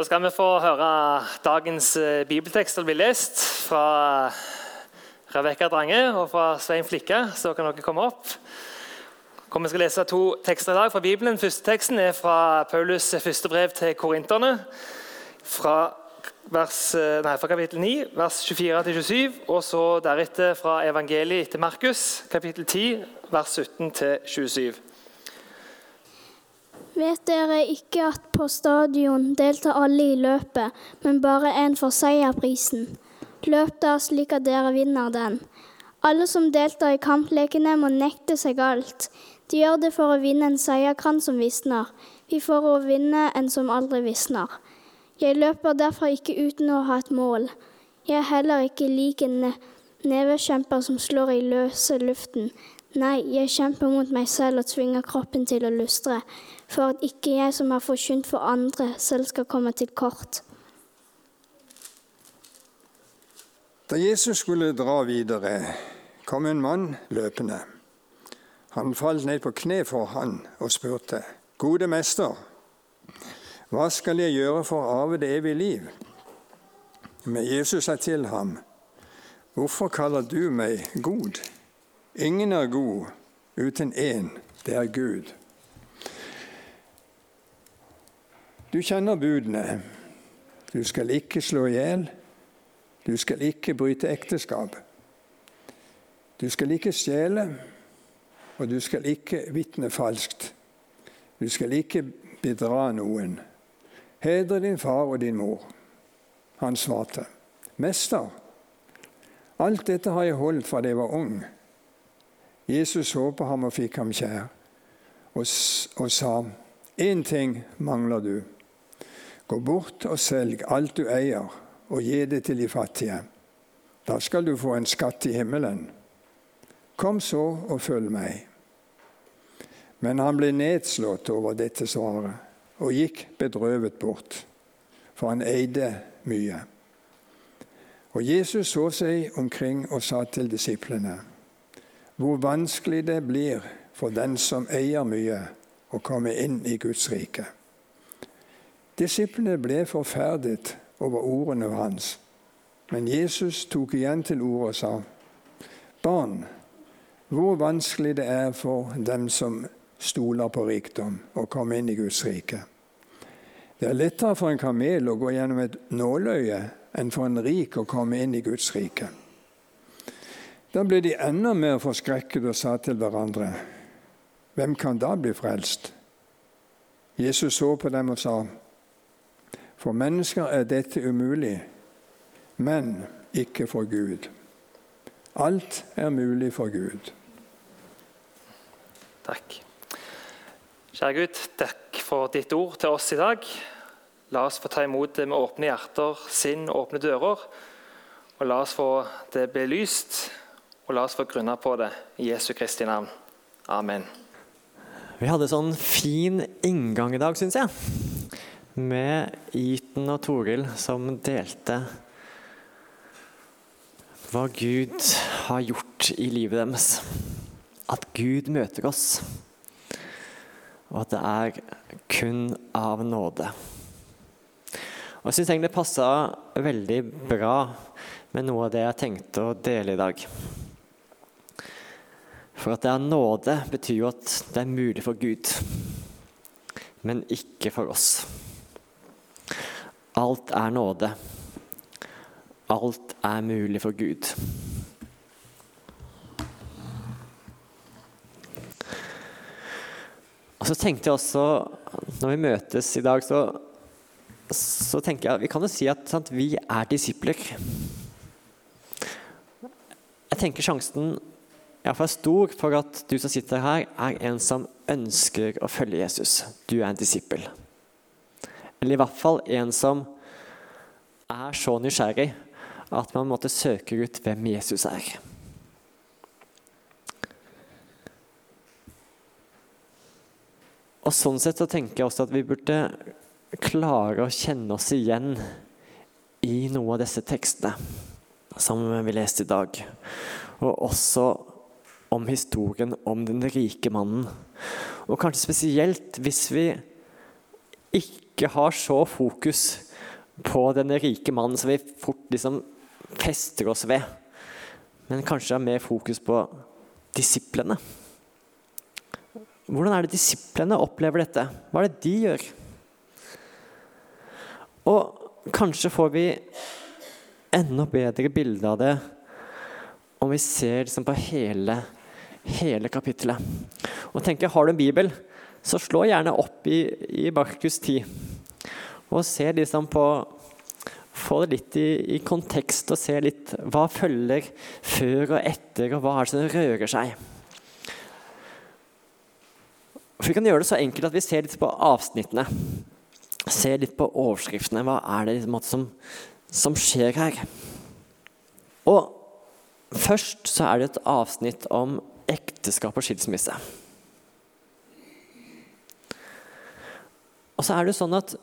Da skal vi få høre dagens bibeltekst som blir lest fra Rebekka Drange og fra Svein Flikke. Så kan dere komme opp. Vi skal lese to tekster i dag fra Bibelen. Første teksten er fra Paulus' første brev til korinterne. Fra, vers, eh, nei, fra kapittel 9, vers 24-27, og så deretter fra evangeliet til Markus, kapittel 10, vers 17-27. Vet dere ikke at på stadion deltar alle i løpet, men bare én får seierprisen? Løp da slik at dere vinner den. Alle som deltar i kamplekene, må nekte seg alt. De gjør det for å vinne en seierkrans som visner, vi får å vinne en som aldri visner. Jeg løper derfor ikke uten å ha et mål. Jeg er heller ikke lik en nevekjemper som slår i løse luften. Nei, jeg kjemper mot meg selv og tvinger kroppen til å lustre, for at ikke jeg som har forkynt for andre, selv skal komme til kort. Da Jesus skulle dra videre, kom en mann løpende. Han falt ned på kne for han og spurte, Gode mester, hva skal jeg gjøre for å arve det evige liv? Men Jesus sa til ham, Hvorfor kaller du meg god? Ingen er god uten én, det er Gud. Du kjenner budene. Du skal ikke slå i hjel. Du skal ikke bryte ekteskap. Du skal ikke stjele, og du skal ikke vitne falskt. Du skal ikke bedra noen. Hedre din far og din mor. Han svarte, Mester, alt dette har jeg holdt fra jeg var ung. Jesus så på ham og fikk ham kjær, og, og sa, Én ting mangler du. Gå bort og selg alt du eier, og gi det til de fattige. Da skal du få en skatt i himmelen. Kom så og følg meg. Men han ble nedslått over dette svaret og gikk bedrøvet bort, for han eide mye. Og Jesus så seg omkring og sa til disiplene.: hvor vanskelig det blir for den som eier mye, å komme inn i Guds rike. Disiplene ble forferdet over ordene hans, men Jesus tok igjen til ordet og sa, Barn, hvor vanskelig det er for dem som stoler på rikdom, å komme inn i Guds rike. Det er lettere for en kamel å gå gjennom et nåløye enn for en rik å komme inn i Guds rike. Da ble de enda mer forskrekket og sa til hverandre, hvem kan da bli frelst? Jesus så på dem og sa, for mennesker er dette umulig, men ikke for Gud. Alt er mulig for Gud. Takk. Kjære Gud, takk for ditt ord til oss i dag. La oss få ta imot det med åpne hjerter, sinn åpne dører. Og la oss få det belyst og la oss få grunne på det i Jesu Kristi navn. Amen. Vi hadde sånn fin inngang i dag, syns jeg. Med Iten og Toril som delte hva Gud har gjort i livet deres. At Gud møter oss, og at det er kun av nåde. Og Jeg syns egentlig det passa veldig bra med noe av det jeg tenkte å dele i dag. For at det er nåde, betyr jo at det er mulig for Gud, men ikke for oss. Alt er nåde. Alt er mulig for Gud. Og så tenkte jeg også, når vi møtes i dag, så, så tenker jeg vi kan jo si at sant, vi er disipler. Jeg tenker sjansen iallfall stor for at du som sitter her, er en som ønsker å følge Jesus. Du er en disippel. Eller i hvert fall en som er så nysgjerrig at man måtte søke ut hvem Jesus er. Og Sånn sett så tenker jeg også at vi burde klare å kjenne oss igjen i noen av disse tekstene som vi leste i dag. Og også om historien om den rike mannen. Og kanskje spesielt hvis vi ikke har så fokus på den rike mannen som vi fort liksom fester oss ved. Men kanskje har mer fokus på disiplene. Hvordan er det disiplene opplever dette? Hva er det de gjør? Og kanskje får vi enda bedre bilde av det om vi ser liksom på hele, hele kapittelet. Og tenker, Har du en bibel, så slå gjerne opp i, i Markus 10. Og se liksom på Få det litt i, i, kontekst og se litt hva følger før og etter, og hva er det som rører seg. For Vi kan gjøre det så enkelt at vi ser litt på avsnittene. Ser litt på overskriftene. Hva er det liksom, som, som skjer her? Og først så er det et avsnitt om ekteskap og skilsmisse. Og så er det sånn at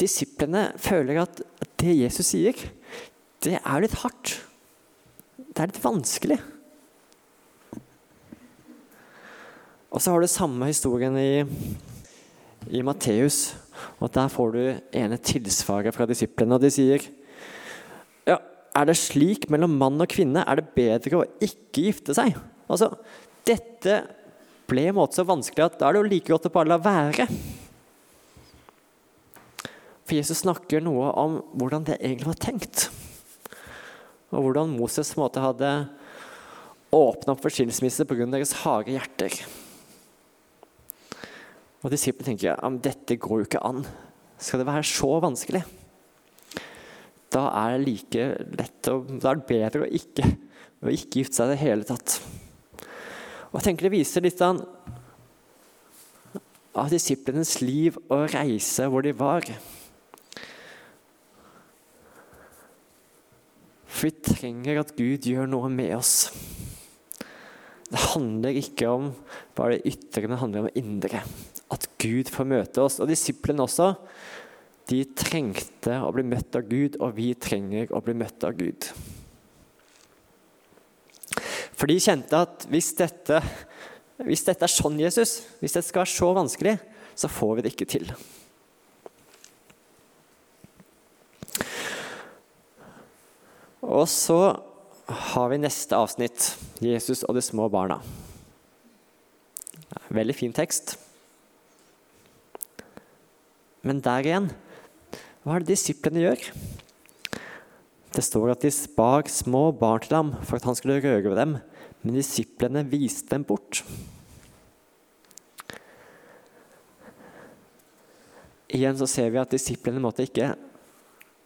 disiplene føler at det Jesus sier, det er litt hardt. Det er litt vanskelig. Og så har du samme historien i, i Matteus. Og Der får du ene tilsvaret fra disiplene, og de sier ja, Er det slik mellom mann og kvinne? Er det bedre å ikke gifte seg? Altså, Dette ble en måte så vanskelig at da er det jo like godt å bare la være. For Jesus snakker noe om hvordan det egentlig var tenkt. Og hvordan Moses på en måte hadde åpna opp for skilsmisse pga. deres harde hjerter. Og Disiplene tenker ja, dette går jo ikke an. Skal det være så vanskelig? Da er det like lett å, da er det bedre å ikke, å ikke gifte seg i det hele tatt. Og jeg tenker Det viser litt av, av disiplenes liv og reise hvor de var. For vi trenger at Gud gjør noe med oss. Det handler ikke om bare det ytre, det handler om det indre. At Gud får møte oss. Og disiplene også. De trengte å bli møtt av Gud, og vi trenger å bli møtt av Gud. For de kjente at hvis dette, hvis dette er sånn, Jesus, hvis det skal være så vanskelig, så får vi det ikke til. Og så har vi neste avsnitt, Jesus og de små barna. Veldig fin tekst. Men der igjen, hva er det disiplene gjør? Det står at de bar små barn til ham for at han skulle røre ved dem, men disiplene viste dem bort. Igjen så ser vi at disiplene måtte ikke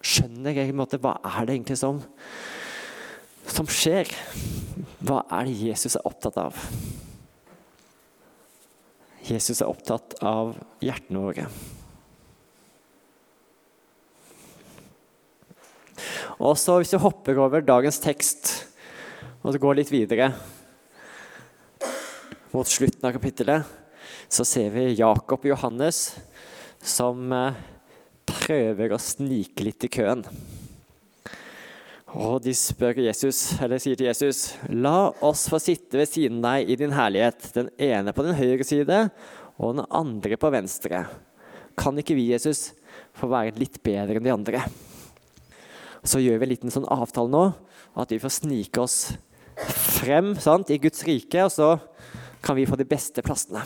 skjønner jeg hva er det egentlig som, som skjer. Hva er det Jesus er opptatt av? Jesus er opptatt av hjertene våre. Og så Hvis vi hopper over dagens tekst og går litt videre mot slutten av kapittelet, så ser vi Jakob og Johannes som eh, prøver å snike litt i køen. Og de spør Jesus, eller sier til Jesus, la oss få sitte ved siden av deg i din herlighet, den ene på din høyre side og den andre på venstre. Kan ikke vi, Jesus, få være litt bedre enn de andre? Så gjør vi en liten sånn avtale nå, at vi får snike oss frem sant, i Guds rike, og så kan vi få de beste plassene.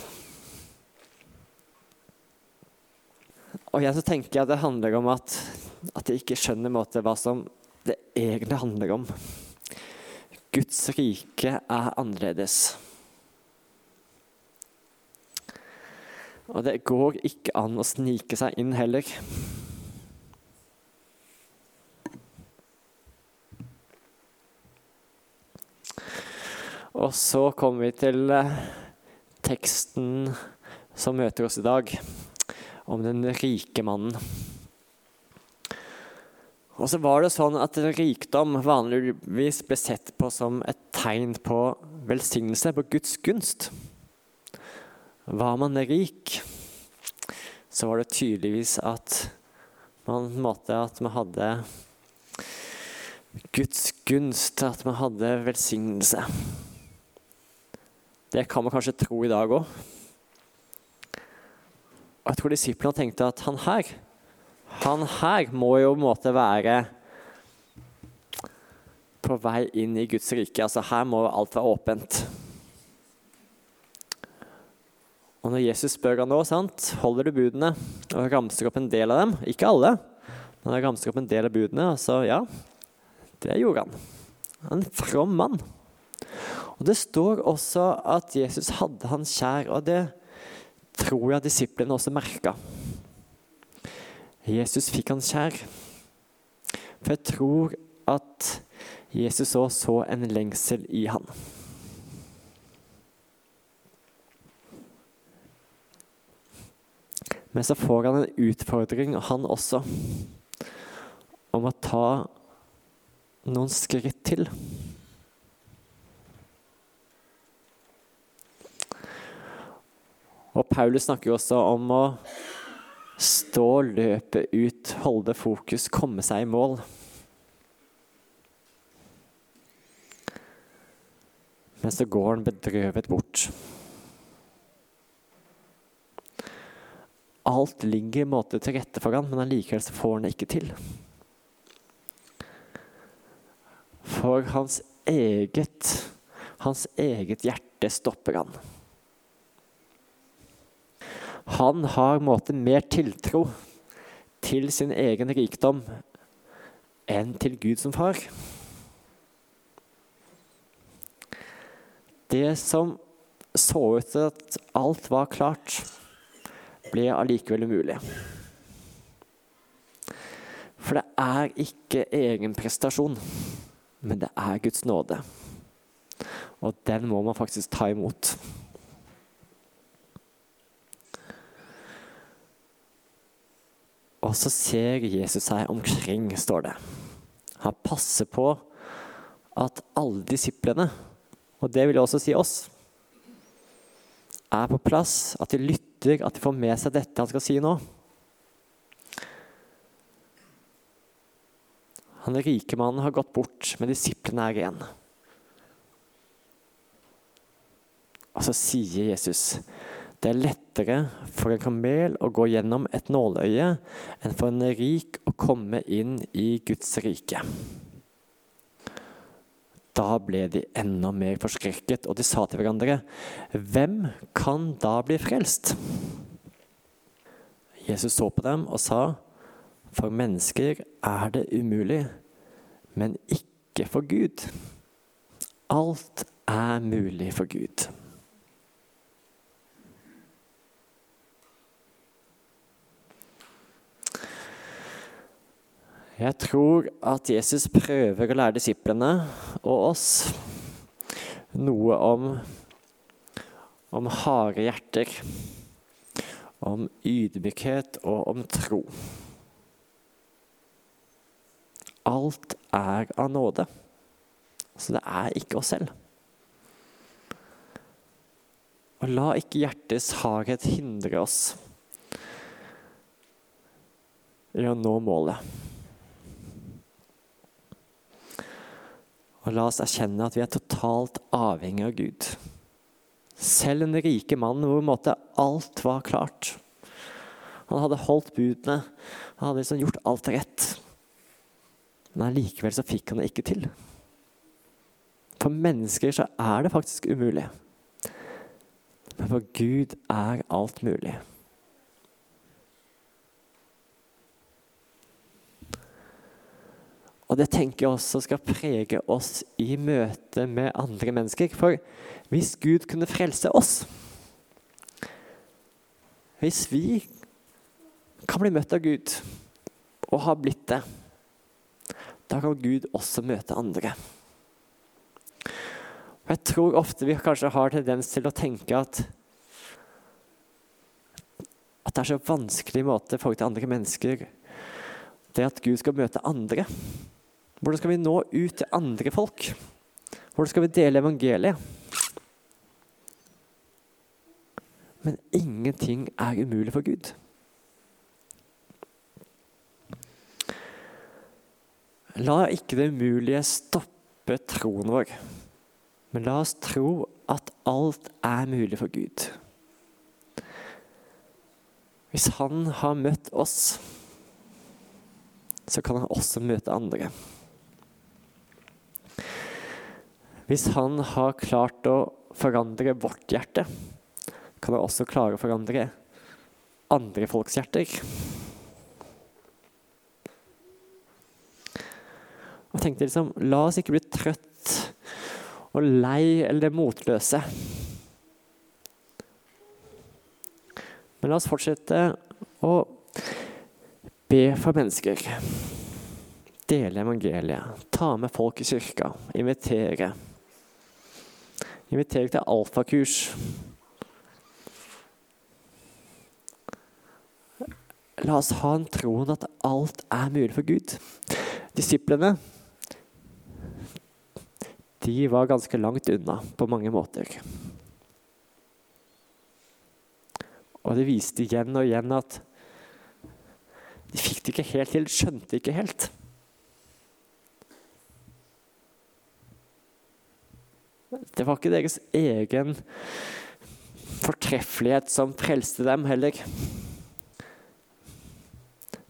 Og igjen så tenker jeg at det handler om at, at jeg ikke skjønner måte, hva som det egentlig handler om. Guds rike er annerledes. Og det går ikke an å snike seg inn heller. Og så kommer vi til eh, teksten som møter oss i dag om den rike mannen. Og så var det sånn at Rikdom vanligvis ble sett på som et tegn på velsignelse, på Guds gunst. Var man rik, så var det tydeligvis at man, måtte, at man hadde Guds gunst, at man hadde velsignelse. Det kan man kanskje tro i dag òg. Og jeg tror disiplene tenkte at han her Han her må jo på en måte være på vei inn i Guds rike. Altså Her må alt være åpent. Og når Jesus spør han nå, sant, holder du budene, og ramser opp en del av dem Ikke alle, men han ramser opp en del av budene. Og så ja, det gjorde han. Han er En from mann. Og Det står også at Jesus hadde han kjær, og det tror jeg disiplene også merka. Jesus fikk han kjær. For jeg tror at Jesus òg så en lengsel i han. Men så får han en utfordring, han også, om å ta noen skritt til. Og Paulus snakker jo også om å stå løpe ut, holde fokus, komme seg i mål. Men så går han bedrøvet bort. Alt ligger i måte til rette for han, men allikevel så får han det ikke til. For hans eget, hans eget hjerte stopper han. Han har måte mer tiltro til sin egen rikdom enn til Gud som far. Det som så ut til at alt var klart, ble allikevel umulig. For det er ikke egen prestasjon, men det er Guds nåde. Og den må man faktisk ta imot. Og så ser Jesus seg omkring, står det. Han passer på at alle disiplene, og det vil også si oss, er på plass, at de lytter, at de får med seg dette han skal si nå. Han rike mannen har gått bort, men disiplene er igjen. Og så sier Jesus det er lettere for en kamel å gå gjennom et nåløye enn for en rik å komme inn i Guds rike. Da ble de enda mer forskrekket, og de sa til hverandre, hvem kan da bli frelst? Jesus så på dem og sa, for mennesker er det umulig, men ikke for Gud. Alt er mulig for Gud. Jeg tror at Jesus prøver å lære disiplene og oss noe om, om harde hjerter, om ydmykhet og om tro. Alt er av nåde, så det er ikke oss selv. Og la ikke hjertets hardhet hindre oss i å nå målet. Og la oss erkjenne at vi er totalt avhengig av Gud. Selv en rike mann hvor måte alt var klart. Han hadde holdt budene, han hadde liksom gjort alt rett. Men allikevel så fikk han det ikke til. For mennesker så er det faktisk umulig. Men for Gud er alt mulig. Og det tenker jeg også skal prege oss i møte med andre mennesker. For hvis Gud kunne frelse oss Hvis vi kan bli møtt av Gud, og har blitt det, da kan Gud også møte andre. Og Jeg tror ofte vi kanskje har tendens til å tenke at at det er så vanskelig måte i forhold til andre mennesker det at Gud skal møte andre. Hvordan skal vi nå ut til andre folk? Hvordan skal vi dele evangeliet? Men ingenting er umulig for Gud. La ikke det umulige stoppe troen vår, men la oss tro at alt er mulig for Gud. Hvis Han har møtt oss så kan han også møte andre. Hvis han har klart å forandre vårt hjerte, kan han også klare å forandre andre folks hjerter. Og tenkte liksom, La oss ikke bli trøtt og lei eller motløse. Men la oss fortsette å be for mennesker. Dele evangeliet. Ta med folk i kirka. Invitere. Invitere til alfakurs. La oss ha en troen at alt er mulig for Gud. Disiplene de var ganske langt unna på mange måter. Og det viste igjen og igjen at de fikk det ikke helt til, skjønte ikke helt. Det var ikke deres egen fortreffelighet som frelste dem heller.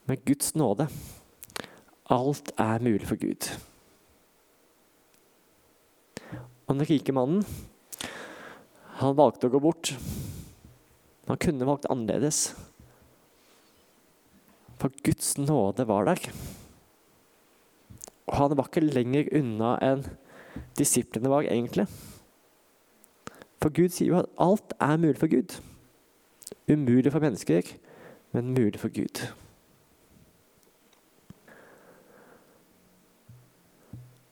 Men Guds nåde. Alt er mulig for Gud. Og den rike mannen, han valgte å gå bort. Han kunne valgt annerledes. For Guds nåde var der. Og han var ikke lenger unna enn disiplene var egentlig. For Gud sier jo at alt er mulig for Gud. Umulig for mennesker, men mulig for Gud.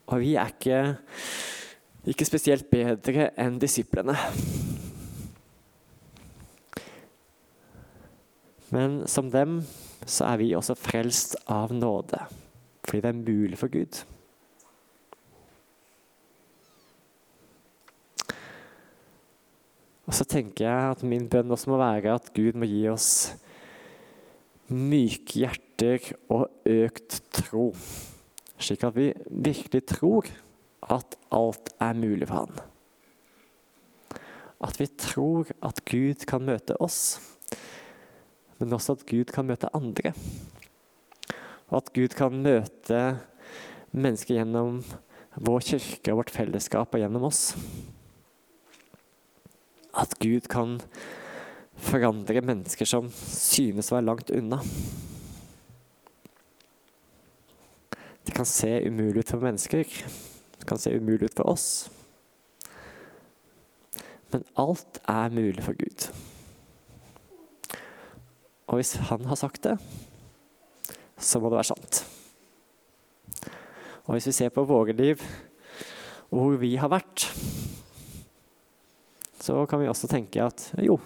Og vi er ikke, ikke spesielt bedre enn disiplene. Men som dem så er vi også frelst av nåde, fordi det er mulig for Gud. Så tenker jeg at min bønn også må være at Gud må gi oss myke hjerter og økt tro. Slik at vi virkelig tror at alt er mulig for Han. At vi tror at Gud kan møte oss, men også at Gud kan møte andre. Og at Gud kan møte mennesker gjennom vår kirke og vårt fellesskap og gjennom oss at Gud kan forandre mennesker som synes å være langt unna. Det kan se umulig ut for mennesker. Det kan se umulig ut for oss. Men alt er mulig for Gud. Og hvis han har sagt det, så må det være sant. Og hvis vi ser på våre liv, hvor vi har vært, så kan vi også tenke at jo,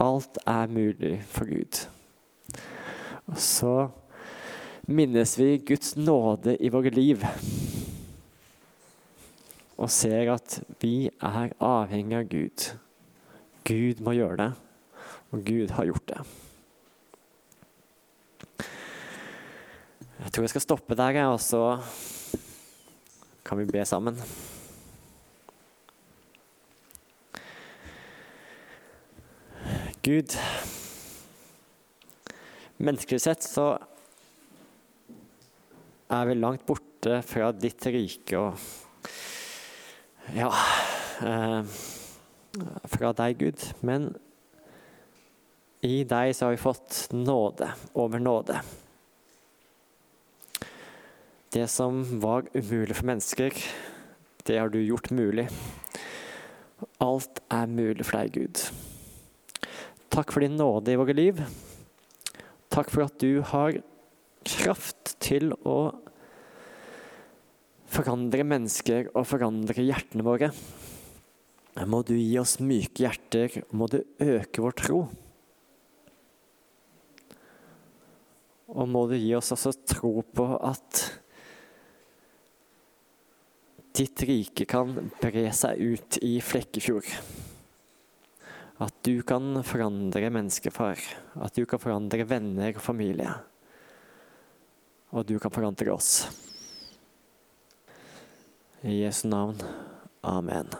alt er mulig for Gud. Og så minnes vi Guds nåde i våre liv. Og ser at vi er avhengig av Gud. Gud må gjøre det, og Gud har gjort det. Jeg tror jeg skal stoppe der, og så kan vi be sammen. Gud Menneskelig sett så er vi langt borte fra ditt rike og Ja eh, Fra deg, Gud. Men i deg så har vi fått nåde over nåde. Det som var umulig for mennesker, det har du gjort mulig. Alt er mulig for deg, Gud. Takk for din nåde i våre liv. Takk for at du har kraft til å forandre mennesker og forandre hjertene våre. Må du gi oss myke hjerter, må du øke vår tro. Og må du gi oss også tro på at ditt rike kan bre seg ut i Flekkefjord. At du kan forandre mennesker, far. At du kan forandre venner og familie. Og du kan forandre oss. I Jesu navn. Amen.